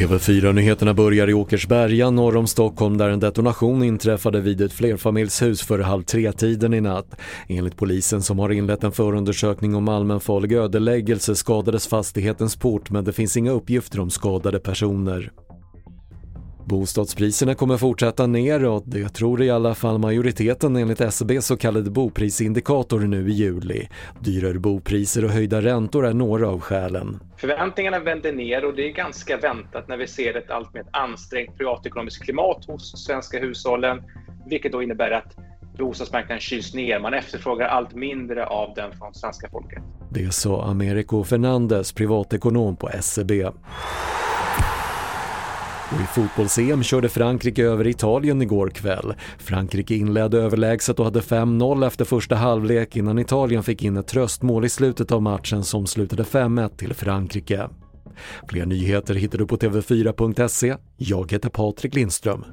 TV4-nyheterna börjar i Åkersberga norr om Stockholm där en detonation inträffade vid ett flerfamiljshus före halv tre-tiden i natt. Enligt polisen som har inlett en förundersökning om allmänfarlig ödeläggelse skadades fastighetens port men det finns inga uppgifter om skadade personer. Bostadspriserna kommer fortsätta neråt, det tror i alla fall majoriteten enligt SCBs så kallade boprisindikator nu i juli. Dyrare bopriser och höjda räntor är några av skälen. Förväntningarna vänder ner och det är ganska väntat när vi ser ett allt mer ansträngt privatekonomiskt klimat hos svenska hushållen, vilket då innebär att bostadsmarknaden kyls ner. Man efterfrågar allt mindre av den från svenska folket. Det sa Americo Fernandez, privatekonom på SCB. Och i fotbolls-EM körde Frankrike över Italien igår kväll. Frankrike inledde överlägset och hade 5-0 efter första halvlek innan Italien fick in ett tröstmål i slutet av matchen som slutade 5-1 till Frankrike. Fler nyheter hittar du på TV4.se. Jag heter Patrik Lindström.